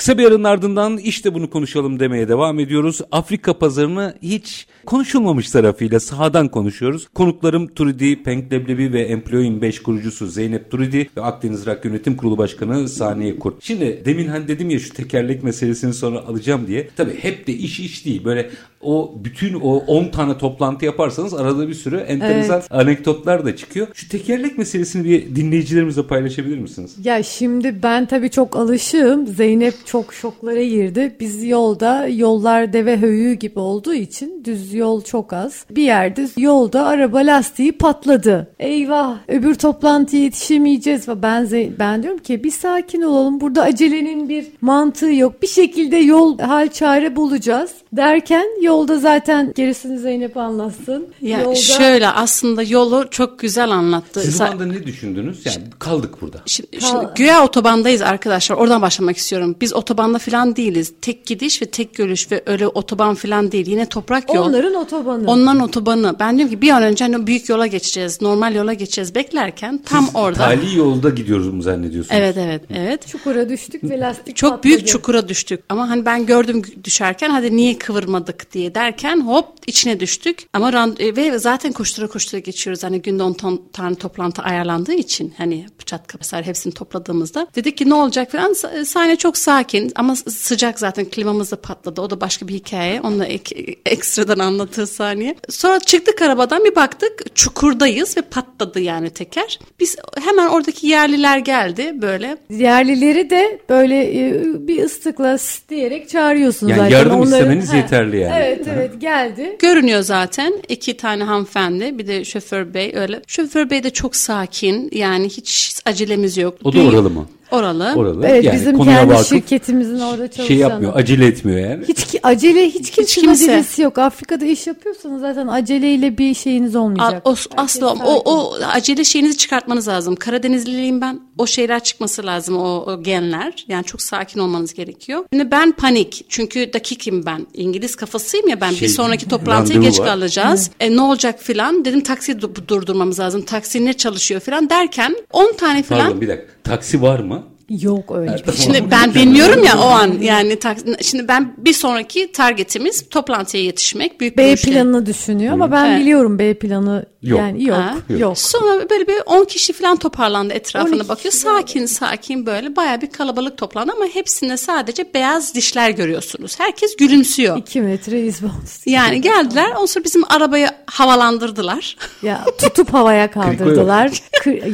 Kısa bir aranın ardından işte bunu konuşalım demeye devam ediyoruz. Afrika pazarını hiç konuşulmamış tarafıyla sahadan konuşuyoruz. Konuklarım Turidi Penkleblebi ve Employing 5 kurucusu Zeynep Turidi ve Akdeniz Rak Yönetim Kurulu Başkanı Saniye Kurt. Şimdi demin hani dedim ya şu tekerlek meselesini sonra alacağım diye. Tabii hep de iş iş değil. Böyle o bütün o 10 tane toplantı yaparsanız arada bir sürü enteresan evet. anekdotlar da çıkıyor. Şu tekerlek meselesini bir dinleyicilerimizle paylaşabilir misiniz? Ya şimdi ben tabii çok alışığım. Zeynep çok şoklara girdi. Biz yolda yollar deve höyüğü gibi olduğu için düz yol çok az. Bir yerde yolda araba lastiği patladı. Eyvah öbür toplantıya yetişemeyeceğiz. Ben ben diyorum ki bir sakin olalım. Burada acelenin bir mantığı yok. Bir şekilde yol hal çare bulacağız. Derken yolda zaten gerisini Zeynep anlatsın. Ya yolda... şöyle aslında yolu çok güzel anlattı. Siz bu anda ne düşündünüz? Yani kaldık burada. Şimdi, Kal... şimdi güya otobandayız arkadaşlar. Oradan başlamak istiyorum. Biz otobanda falan değiliz. Tek gidiş ve tek görüş ve öyle otoban falan değil. Yine toprak yol. Onların otobanı. Onların otobanı. Ben diyorum ki bir an önce hani büyük yola geçeceğiz. Normal yola geçeceğiz beklerken tam Siz orada. tali yolda gidiyoruz mu zannediyorsunuz? Evet evet evet. Çukura düştük ve lastik Çok patladı. büyük çukura düştük. Ama hani ben gördüm düşerken hadi niye kıvırmadık diye derken hop içine düştük. Ama rand e, ve zaten koştura koştura geçiyoruz. Hani günde 10 ton, tane toplantı ayarlandığı için hani çat kapısar hepsini topladığımızda. Dedik ki ne olacak falan. Sahne çok sakin ama sıcak zaten klimamız da patladı. O da başka bir hikaye. Onu da ek, ekstradan anlatır saniye. Sonra çıktık arabadan bir baktık çukurdayız ve patladı yani teker. Biz hemen oradaki yerliler geldi böyle. Yerlileri de böyle e, bir ıslıkla diyerek çağırıyorsunuz yani zaten. yardım Onları, istemeniz he, yeterli yani. Evet evet geldi. Görünüyor zaten iki tane hanımefendi bir de şoför bey öyle. Şoför bey de çok sakin yani hiç acelemiz yok. O da oralı mı? Oralı. Oralı. Evet yani bizim kendi şirketimizin orada çalışan. Şey yapmıyor acele etmiyor yani. Hiç acele hiç kimsenin hiç kimse. acelesi yok. Afrika'da iş yapıyorsanız zaten aceleyle bir şeyiniz olmayacak. A, o, asla o, o acele şeyinizi çıkartmanız lazım. Karadenizliyim ben. O şeyler çıkması lazım o, o genler. Yani çok sakin olmanız gerekiyor. Şimdi ben panik. Çünkü dakikim ben. İngiliz kafasıyım ya ben. Şey, bir sonraki toplantıya geç var. kalacağız. E, ne olacak filan. Dedim taksi durdurmamız lazım. Taksi ne çalışıyor filan derken 10 tane filan. Pardon bir dakika. Taksi var mı? Yok öyle bir şey. Şimdi ben bilmiyorum ya o an yani şimdi ben bir sonraki targetimiz toplantıya yetişmek. Büyük B planını düşünüyor ama ben evet. biliyorum B planı yok. yani yok, ha, yok. Sonra böyle bir 10 kişi falan toparlandı etrafına bakıyor. Sakin sakin böyle baya bir kalabalık toplandı ama hepsinde sadece beyaz dişler görüyorsunuz. Herkes gülümsüyor. 2 metre izbon. Yani geldiler ondan sonra bizim arabayı havalandırdılar. Ya tutup havaya kaldırdılar.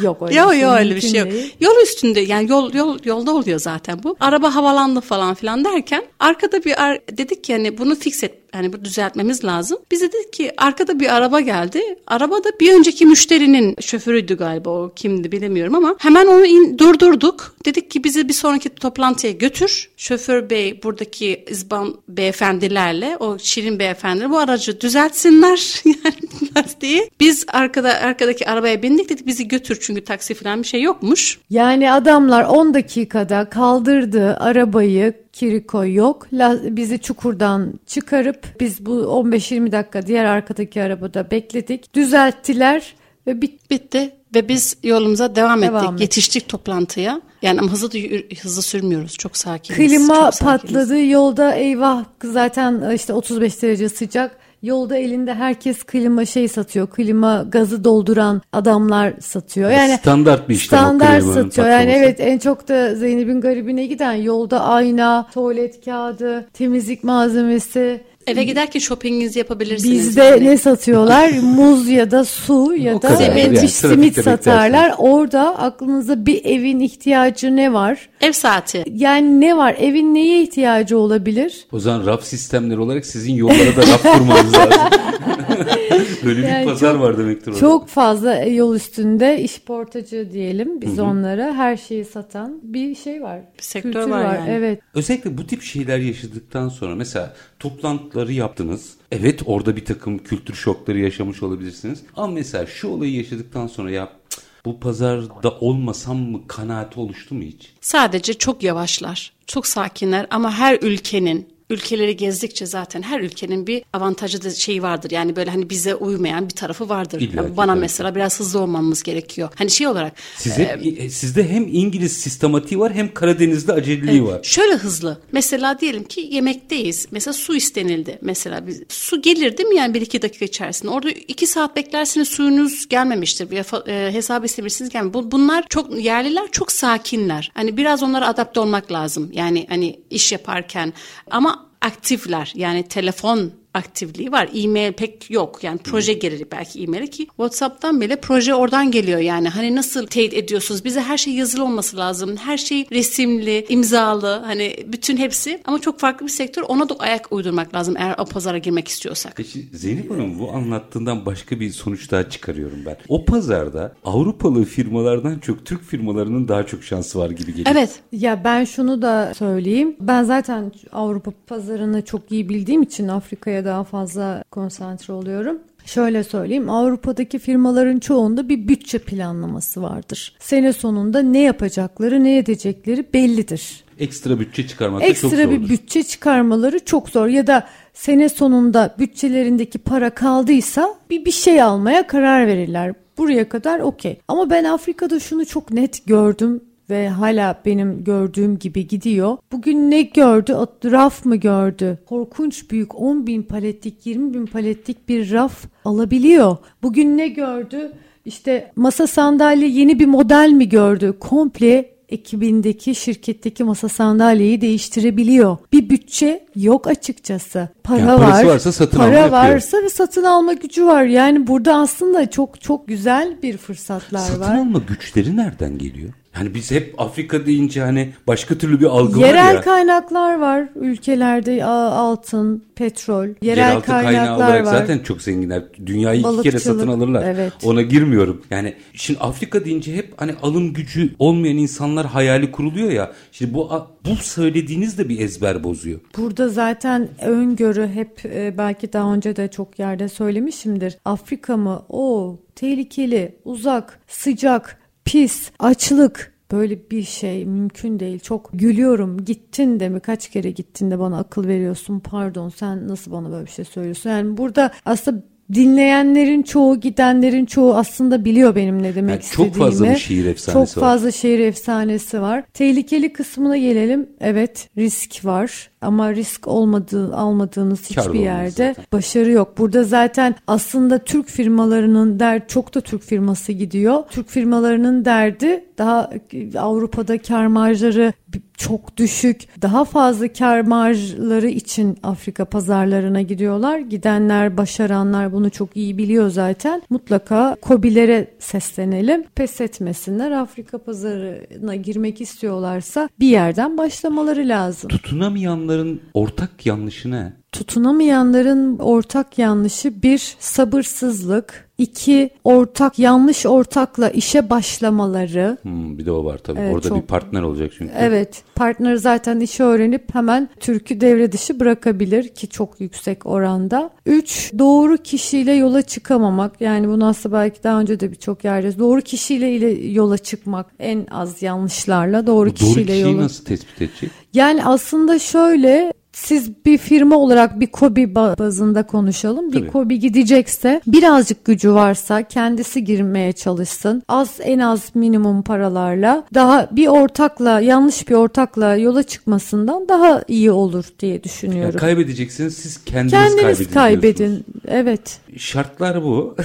yok öyle yok, bir şey. Yok öyle bir şey yok. Yol üstünde yani yol yol yol, yolda oluyor zaten bu. Araba havalandı falan filan derken arkada bir ar- dedik ki hani bunu fix et yani bu düzeltmemiz lazım. Biz dedik ki arkada bir araba geldi. Arabada bir önceki müşterinin şoförüydü galiba o kimdi bilemiyorum ama hemen onu in, durdurduk. Dedik ki bizi bir sonraki toplantıya götür. Şoför bey buradaki izban beyefendilerle o şirin beyefendiler bu aracı düzeltsinler yani diye. Biz arkada arkadaki arabaya bindik dedik bizi götür çünkü taksi falan bir şey yokmuş. Yani adamlar 10 dakikada kaldırdı arabayı Kiriko yok. Bizi çukurdan çıkarıp biz bu 15-20 dakika diğer arkadaki arabada bekledik. Düzelttiler ve bit bitti ve biz yolumuza devam, devam ettik. ettik. Yetiştik toplantıya. Yani ama hızlı hızlı sürmüyoruz. Çok sakiniz. Klima çok patladı yolda eyvah zaten işte 35 derece sıcak. Yolda elinde herkes klima şey satıyor. Klima gazı dolduran adamlar satıyor. Yani standart bir işlem Standart satıyor. Yani evet en çok da Zeynep'in garibine giden yolda ayna, tuvalet kağıdı, temizlik malzemesi Eve giderken shoppinginizi yapabilirsiniz. Bizde yani. ne satıyorlar? Muz ya da su ya O da e, Yani bir simit satarlar. Orada aklınıza bir evin ihtiyacı ne var? Ev saati. Yani ne var? Evin neye ihtiyacı olabilir? O zaman raf sistemleri olarak sizin yollara da raf kurmanız lazım. Böyle bir Yani pazar çok- var demektir orada. Çok fazla yol üstünde işportacı diyelim biz onlara her şeyi satan bir şey var. Bir sektör Kültür var yani. Evet. Özellikle bu tip şeyler yaşadıktan sonra mesela toplantıları yaptınız. Evet orada bir takım kültür şokları yaşamış olabilirsiniz. Ama mesela şu olayı yaşadıktan sonra ya bu pazarda olmasam mı kanaati oluştu mu hiç? Sadece çok yavaşlar, çok sakinler ama her ülkenin ülkeleri gezdikçe zaten her ülkenin bir avantajı da şeyi vardır. Yani böyle hani bize uymayan bir tarafı vardır. İlla Yani bana tabii. mesela biraz hızlı olmamız gerekiyor. Hani şey olarak Size, e, sizde hem İngiliz sistematiği var hem Karadeniz'de aceleliği var. Şöyle hızlı. Mesela diyelim ki yemekteyiz. Mesela su istenildi. Mesela biz, su gelir değil mi yani bir iki dakika içerisinde. Orada iki saat beklersiniz suyunuz gelmemiştir. Fa- e, hesap istemişsiniz gelmemiş. Bu, bunlar çok yerliler çok sakinler. Hani biraz onlara adapte olmak lazım. Yani hani iş yaparken ama aktifler. Yani telefon aktifliği var. E-mail pek yok. Yani proje gelir belki e-maili ki WhatsApp'tan bile proje oradan geliyor yani. Hani nasıl teyit ediyorsunuz? Bize her şey yazılı olması lazım. Her şey resimli, imzalı. Hani bütün hepsi ama çok farklı bir sektör. Ona da ayak uydurmak lazım eğer o pazara girmek istiyorsak. Peki Zeynep Hanım bu anlattığından başka bir sonuç daha çıkarıyorum ben. O pazarda Avrupalı firmalardan çok Türk firmalarının daha çok şansı var gibi geliyor. Evet. Ya ben şunu da söyleyeyim. Ben zaten Avrupa pazarını çok iyi bildiğim için Afrika'ya daha fazla konsantre oluyorum. Şöyle söyleyeyim Avrupa'daki firmaların çoğunda bir bütçe planlaması vardır. Sene sonunda ne yapacakları ne edecekleri bellidir. Ekstra bütçe çıkarmak da çok Ekstra zordur. bir bütçe çıkarmaları çok zor ya da sene sonunda bütçelerindeki para kaldıysa bir bir şey almaya karar verirler. Buraya kadar okey. Ama ben Afrika'da şunu çok net gördüm ve hala benim gördüğüm gibi gidiyor. Bugün ne gördü? Raf mı gördü? Korkunç büyük 10 bin paletlik 20 bin paletlik bir raf alabiliyor. Bugün ne gördü? İşte masa sandalye yeni bir model mi gördü? Komple ekibindeki şirketteki masa sandalyeyi değiştirebiliyor. Bir bütçe yok açıkçası. Para Yani var. varsa satın para alma yapıyor. varsa ve satın alma gücü var. Yani burada aslında çok çok güzel bir fırsatlar Satın var. alma güçleri nereden geliyor? Yani biz hep Afrika deyince hani başka türlü bir algı var Yerel ya. kaynaklar var ülkelerde altın, petrol, yerel Yeraltı kaynağı kaynaklar olarak var. zaten çok zenginler. Dünyayı iki kere satın alırlar. evet. Ona girmiyorum. Yani şimdi Afrika deyince hep hani alım gücü olmayan insanlar hayali kuruluyor ya. Şimdi bu bu söylediğiniz de bir ezber bozuyor. Burada zaten öngörü hep e, belki daha önce de çok yerde söylemişimdir. Afrika mı? O tehlikeli, uzak, sıcak, pis, açlık böyle bir şey mümkün değil. Çok gülüyorum. Gittin de mi? Kaç kere gittin de bana akıl veriyorsun? Pardon sen nasıl bana böyle bir şey söylüyorsun? Yani burada aslında dinleyenlerin çoğu, gidenlerin çoğu aslında biliyor benim ne demek Yani istediğimi. çok fazla bir şehir efsanesi Çok var. fazla şehir efsanesi var. Tehlikeli kısmına gelelim. Evet risk var ama risk olmadığı almadığınız hiçbir yerde zaten. başarı yok. Burada zaten aslında Türk firmalarının der çok da Türk firması gidiyor. Türk firmalarının derdi daha Avrupa'da kar marjları çok düşük. Daha fazla kar marjları için Afrika pazarlarına gidiyorlar. Gidenler, başaranlar bunu çok iyi biliyor zaten. Mutlaka KOBİ'lere seslenelim. Pes etmesinler. Afrika pazarına girmek istiyorlarsa bir yerden başlamaları lazım. Tutunamayanların ortak yanlışı ne? Tutunamayanların ortak yanlışı bir sabırsızlık, iki ortak yanlış ortakla işe başlamaları. Hmm, bir de o var tabii. Evet, Orada çok- bir partner olacak çünkü. Evet, partner zaten işi öğrenip hemen Türk'ü devre dışı bırakabilir ki çok yüksek oranda. Üç, doğru kişiyle yola çıkamamak. Yani bunu aslında belki daha önce de birçok yerde doğru kişiyle ile yola çıkmak en az yanlışlarla doğru doğru kişiyle kişiyi yola nasıl tespit edecek? Yani aslında şöyle siz bir firma olarak bir kobi ba- bazında konuşalım. Bir Tabii. kobi gidecekse birazcık gücü varsa kendisi girmeye çalışsın. Az en az minimum paralarla daha bir ortakla yanlış bir ortakla yola çıkmasından daha iyi olur diye Yani düşünüyorum. kaybedeceksiniz siz kendiniz, Kendiniz kaybedin. kaybedin. Evet. Şartlar bu.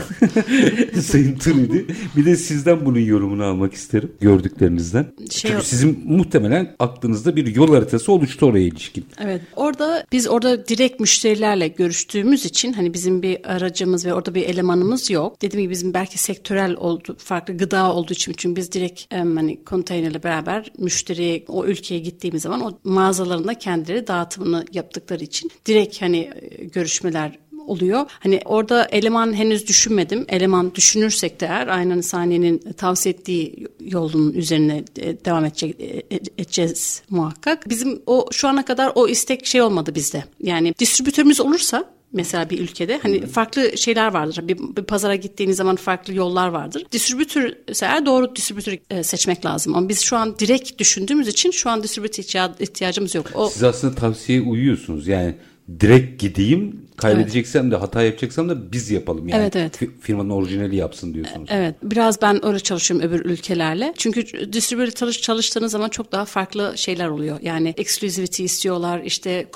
Sayın Trudi. Bir de sizden bunun yorumunu almak isterim gördüklerinizden. Şey Çünkü sizin muhtemelen aklınızda bir yol haritası oluştu oraya ilişkin. Evet. Orada biz orada direkt müşterilerle görüştüğümüz için hani bizim bir aracımız ve orada bir elemanımız yok. Dediğim gibi bizim belki sektörel oldu, farklı gıda olduğu için çünkü biz direkt hani konteynerle beraber müşteriye o ülkeye gittiğimiz zaman o mağazalarında kendileri dağıtımını yaptıkları için direkt hani e, görüşmeler oluyor. Hani orada eleman henüz düşünmedim. Eleman düşünürsek de eğer aynen saniyenin tavsiye ettiği yolun üzerine e, devam edecek e, edeceğiz muhakkak. Bizim o şu ana kadar o istek şey olmadı bizde. Yani distribütörümüz olursa mesela bir ülkede hani farklı şeyler vardır. Bir, bir pazara gittiğiniz zaman farklı yollar vardır. Distribütör eğer doğru distribütörü e, seçmek lazım. Ama biz şu an direkt düşündüğümüz için şu an distribütör ihtiya- ihtiyacımız yok. O Siz aslında tavsiyeye uyuyorsunuz. Yani direkt gideyim kaybedeceksem de hata yapacaksam da biz yapalım. Yani Evet, evet. Fi- firmanın orijinali yapsın diyorsunuz. Evet biraz ben öyle çalışıyorum öbür ülkelerle. Çünkü distribütör çalış, çalıştığınız zaman çok daha farklı şeyler oluyor. Yani exclusivity istiyorlar işte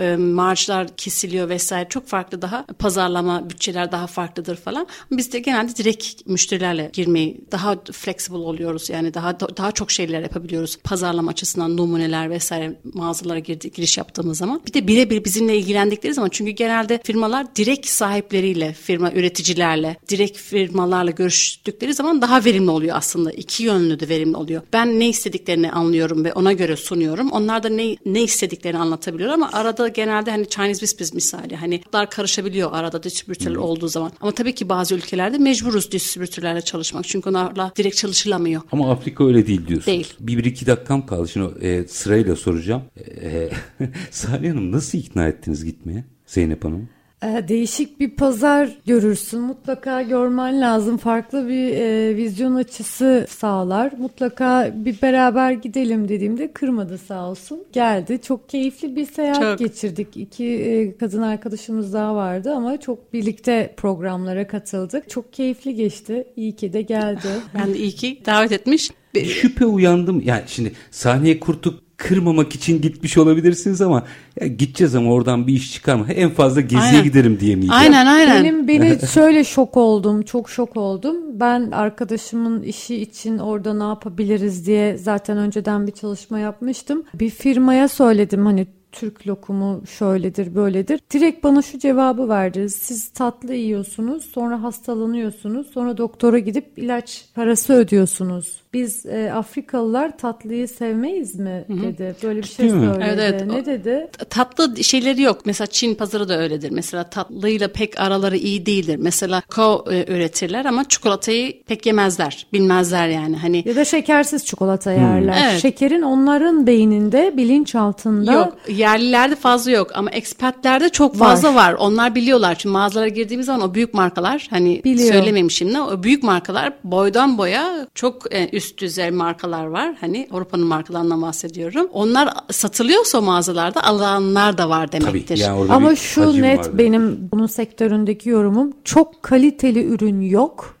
e, marjlar kesiliyor vesaire çok farklı daha pazarlama bütçeler daha farklıdır falan. Biz de genelde direkt müşterilerle girmeyi daha flexible oluyoruz. Yani daha daha çok şeyler yapabiliyoruz. Pazarlama açısından numuneler vesaire mağazalara girdi, giriş yaptığımız zaman. Bir de birebir bizimle ilgilendikleri zaman çünkü genelde firmalar direkt sahipleriyle, firma üreticilerle, direkt firmalarla görüştükleri zaman daha verimli oluyor aslında. İki yönlü de verimli oluyor. Ben ne istediklerini anlıyorum ve ona göre sunuyorum. Onlar da ne, ne istediklerini anlatabiliyor ama arada genelde hani Chinese whispers misali hani dar karışabiliyor arada distribütörler olduğu zaman. Ama tabii ki bazı ülkelerde mecburuz distribütörlerle çalışmak. Çünkü onlarla direkt çalışılamıyor. Ama Afrika öyle değil diyorsunuz. Değil. Bir, bir iki dakikam kaldı. Şimdi e, sırayla soracağım. E, Salih Hanım nasıl ikna ettiniz gitmeye? Zeynep Hanım. Ee, Değişik bir pazar görürsün. Mutlaka görmen lazım. Farklı bir e, vizyon açısı sağlar. Mutlaka bir beraber gidelim dediğimde kırmadı sağ olsun. Geldi. Çok keyifli bir seyahat Çok. geçirdik. İki e, kadın arkadaşımız daha vardı ama çok birlikte programlara katıldık. Çok keyifli geçti. İyi ki de geldi. Ben de iyi ki davet etmiş. Bir şüphe uyandım. Yani şimdi sahneye kurtup kırmamak için gitmiş olabilirsiniz ama ya gideceğiz ama oradan bir iş çıkarma. En fazla geziye Aynen. giderim diyemeyeceğim. Aynen aynen. Benim beni şöyle şok oldum, çok şok oldum. Ben arkadaşımın işi için orada ne yapabiliriz diye zaten önceden bir çalışma yapmıştım. Bir firmaya söyledim hani Türk lokumu şöyledir böyledir. Direkt bana şu cevabı verdi. Siz tatlı yiyorsunuz, sonra hastalanıyorsunuz, sonra doktora gidip ilaç parası ödüyorsunuz. Biz e, Afrikalılar tatlıyı sevmeyiz mi dedi. Böyle bir şey mi? söyledi. Evet, evet. Ne dedi? tatlı şeyleri yok. Mesela Çin pazarı da öyledir. Mesela tatlıyla pek araları iyi değildir. Mesela kakao e, üretirler ama çikolatayı pek yemezler. Bilmezler yani. Hani Ya da şekersiz çikolata yerler. Evet. Şekerin onların beyninde, bilinçaltında Yok yerlilerde fazla yok ama expatlerde çok fazla var. Onlar biliyorlar. Çünkü mağazalara girdiğimiz zaman o büyük markalar hani Biliyor. söylemeyeyim şimdi o büyük markalar boydan boya çok e, üst düzey markalar var. Hani Avrupa'nın markalarından bahsediyorum. Onlar satılıyorsa o mağazalarda alanlar da var Tabii demektir. yani orada Ama şu net vardır. benim bunun sektöründeki yorumum çok kaliteli ürün yok.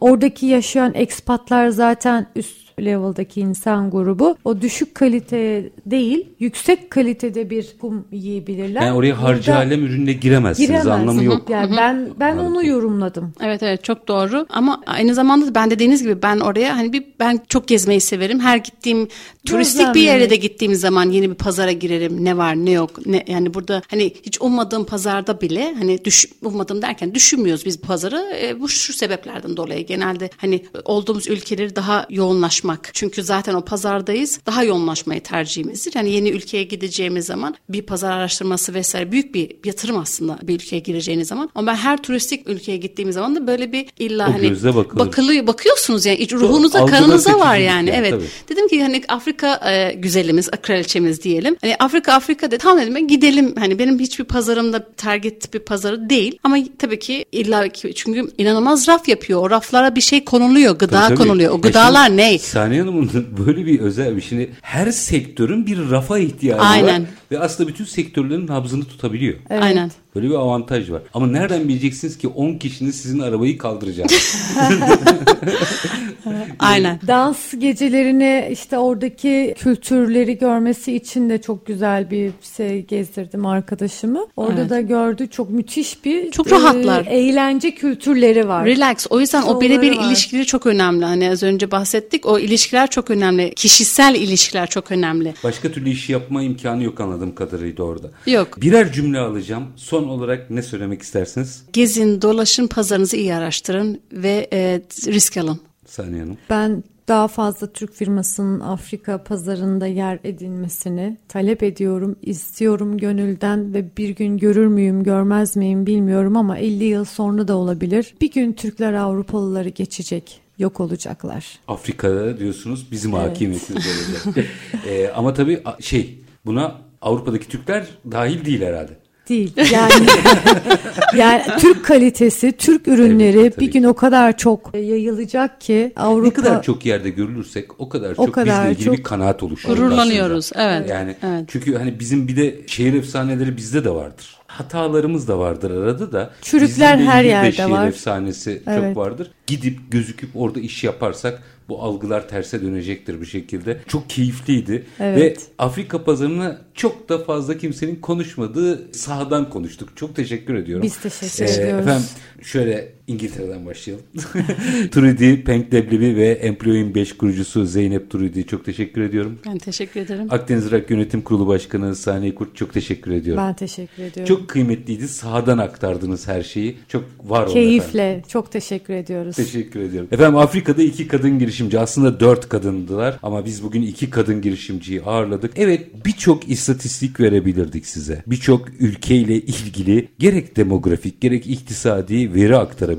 Oradaki yaşayan ekspatlar zaten üst level'daki insan grubu o düşük kalite değil yüksek kalitede bir kum yiyebilirler. Yani oraya harcı Burada alem ürünle giremezsiniz giremez. anlamı yok. Yani ben ben onu yorumladım. Evet evet çok doğru ama aynı zamanda da ben dediğiniz gibi ben oraya hani bir ben çok gezmeyi severim. Her gittiğim turistik bir yere de gittiğim zaman yeni bir pazara girerim. Ne var ne yok. Ne yani burada hani hiç ummadığım pazarda bile hani düş ummadığım derken düşünmüyoruz biz bu pazarı. E, bu şu sebeplerden dolayı genelde hani olduğumuz ülkeleri daha yoğunlaşmak. Çünkü zaten o pazardayız. Daha yoğunlaşmayı tercihimizdir. Yani yeni ülkeye gideceğimiz zaman bir pazar araştırması vesaire büyük bir yatırım aslında bir ülkeye gireceğiniz zaman. Ama ben her turistik ülkeye gittiğimiz zaman da böyle bir illa O hani bakılır. bakılı bakıyorsunuz yani ruhunuza kanınıza var yani, evet. tabii. Dedim ki hani Afrika e, güzelimiz, kraliçemiz diyelim. Hani Afrika Afrika de tamam dedim ben gidelim. Hani benim hiçbir pazarımda target bir pazarı değil. Ama tabii ki illa ki çünkü inanılmaz raf yapıyor. O raflara bir şey konuluyor, gıda Tabii, tabii. konuluyor. O gıdalar şimdi ne? Saniye Hanım'ın böyle bir özel bir şimdi her sektörün bir rafa ihtiyacı Aynen. var ve aslında bütün sektörlerin nabzını tutabiliyor. Evet. Aynen. Böyle bir avantaj var. Ama nereden bileceksiniz ki 10 kişinin sizin arabayı kaldıracağını? Aynen. Dans gecelerini işte oradaki kültürleri görmesi için de çok güzel bir şey gezdirdim arkadaşımı. Orada Evet. da gördü çok müthiş bir Çok rahatlar. e, eğlence kültürleri var. Relax. O yüzden o Şovları birebir var. ilişkileri çok önemli. Hani az önce bahsettik. O ilişkiler çok önemli. Kişisel ilişkiler çok önemli. Başka türlü iş yapma imkanı yok anladığım kadarıyla orada. Yok. Birer cümle alacağım. Son olarak ne söylemek istersiniz? Gezin, dolaşın, pazarınızı iyi araştırın ve e, risk alın. Saniye Hanım. Ben daha fazla Türk firmasının Afrika pazarında yer edinmesini talep ediyorum, istiyorum gönülden ve bir gün görür müyüm, görmez miyim bilmiyorum ama 50 yıl sonra da olabilir. Bir gün Türkler Avrupalıları geçecek, yok olacaklar. Afrika'da diyorsunuz bizim hakimiyetimiz olacak. Ee, ama tabii şey buna Avrupa'daki Türkler dahil değil herhalde. Değil. Yani yani Türk kalitesi, Türk ürünleri Evet, tabii bir gün o kadar çok yayılacak ki Avrupa Ne kadar çok yerde görülürsek o kadar çok kadar bizle ilgili çok bir kanaat oluşuyor. Gururlanıyoruz, aslında. evet, Yani evet. çünkü hani bizim bir de şehir efsaneleri bizde de vardır. Hatalarımız da vardır arada da. Çürükler her yerde şehir var. efsanesi Evet. çok vardır. Gidip gözüküp orada iş yaparsak bu algılar terse dönecektir bir şekilde. Çok keyifliydi Evet. ve Afrika pazarına çok da fazla kimsenin konuşmadığı sahadan konuştuk. Çok teşekkür ediyorum. Biz teşekkür Ee, ediyoruz. Efendim şöyle İngiltere'den başlayalım. Trudy Penk Leblebi ve Employing 5 kurucusu Zeynep Trudy çok teşekkür ediyorum. Ben teşekkür ederim. Akdeniz Rock Yönetim Kurulu Başkanı Saniye Kurt çok teşekkür ediyorum. ben teşekkür ediyorum. Çok kıymetliydi. Sahadan aktardınız her şeyi. Çok var olun efendim. Keyifle. Çok teşekkür ediyoruz. Teşekkür ediyorum. Efendim Afrika'da iki kadın girişimci aslında dört kadındılar ama biz bugün iki kadın girişimciyi ağırladık. Evet birçok istatistik verebilirdik size. Birçok ülkeyle ilgili gerek demografik gerek iktisadi veri aktarabilirdik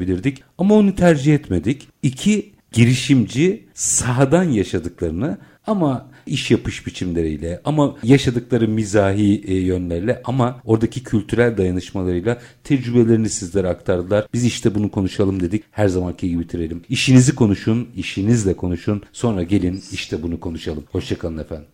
ama onu tercih etmedik. İki girişimci sahadan yaşadıklarını ama iş yapış biçimleriyle ama yaşadıkları mizahi e, yönlerle ama oradaki kültürel dayanışmalarıyla tecrübelerini sizlere aktardılar. Biz işte bunu konuşalım dedik. Her zamanki gibi bitirelim. İşinizi konuşun, işinizle konuşun. Sonra gelin işte bunu konuşalım. Hoşçakalın efendim.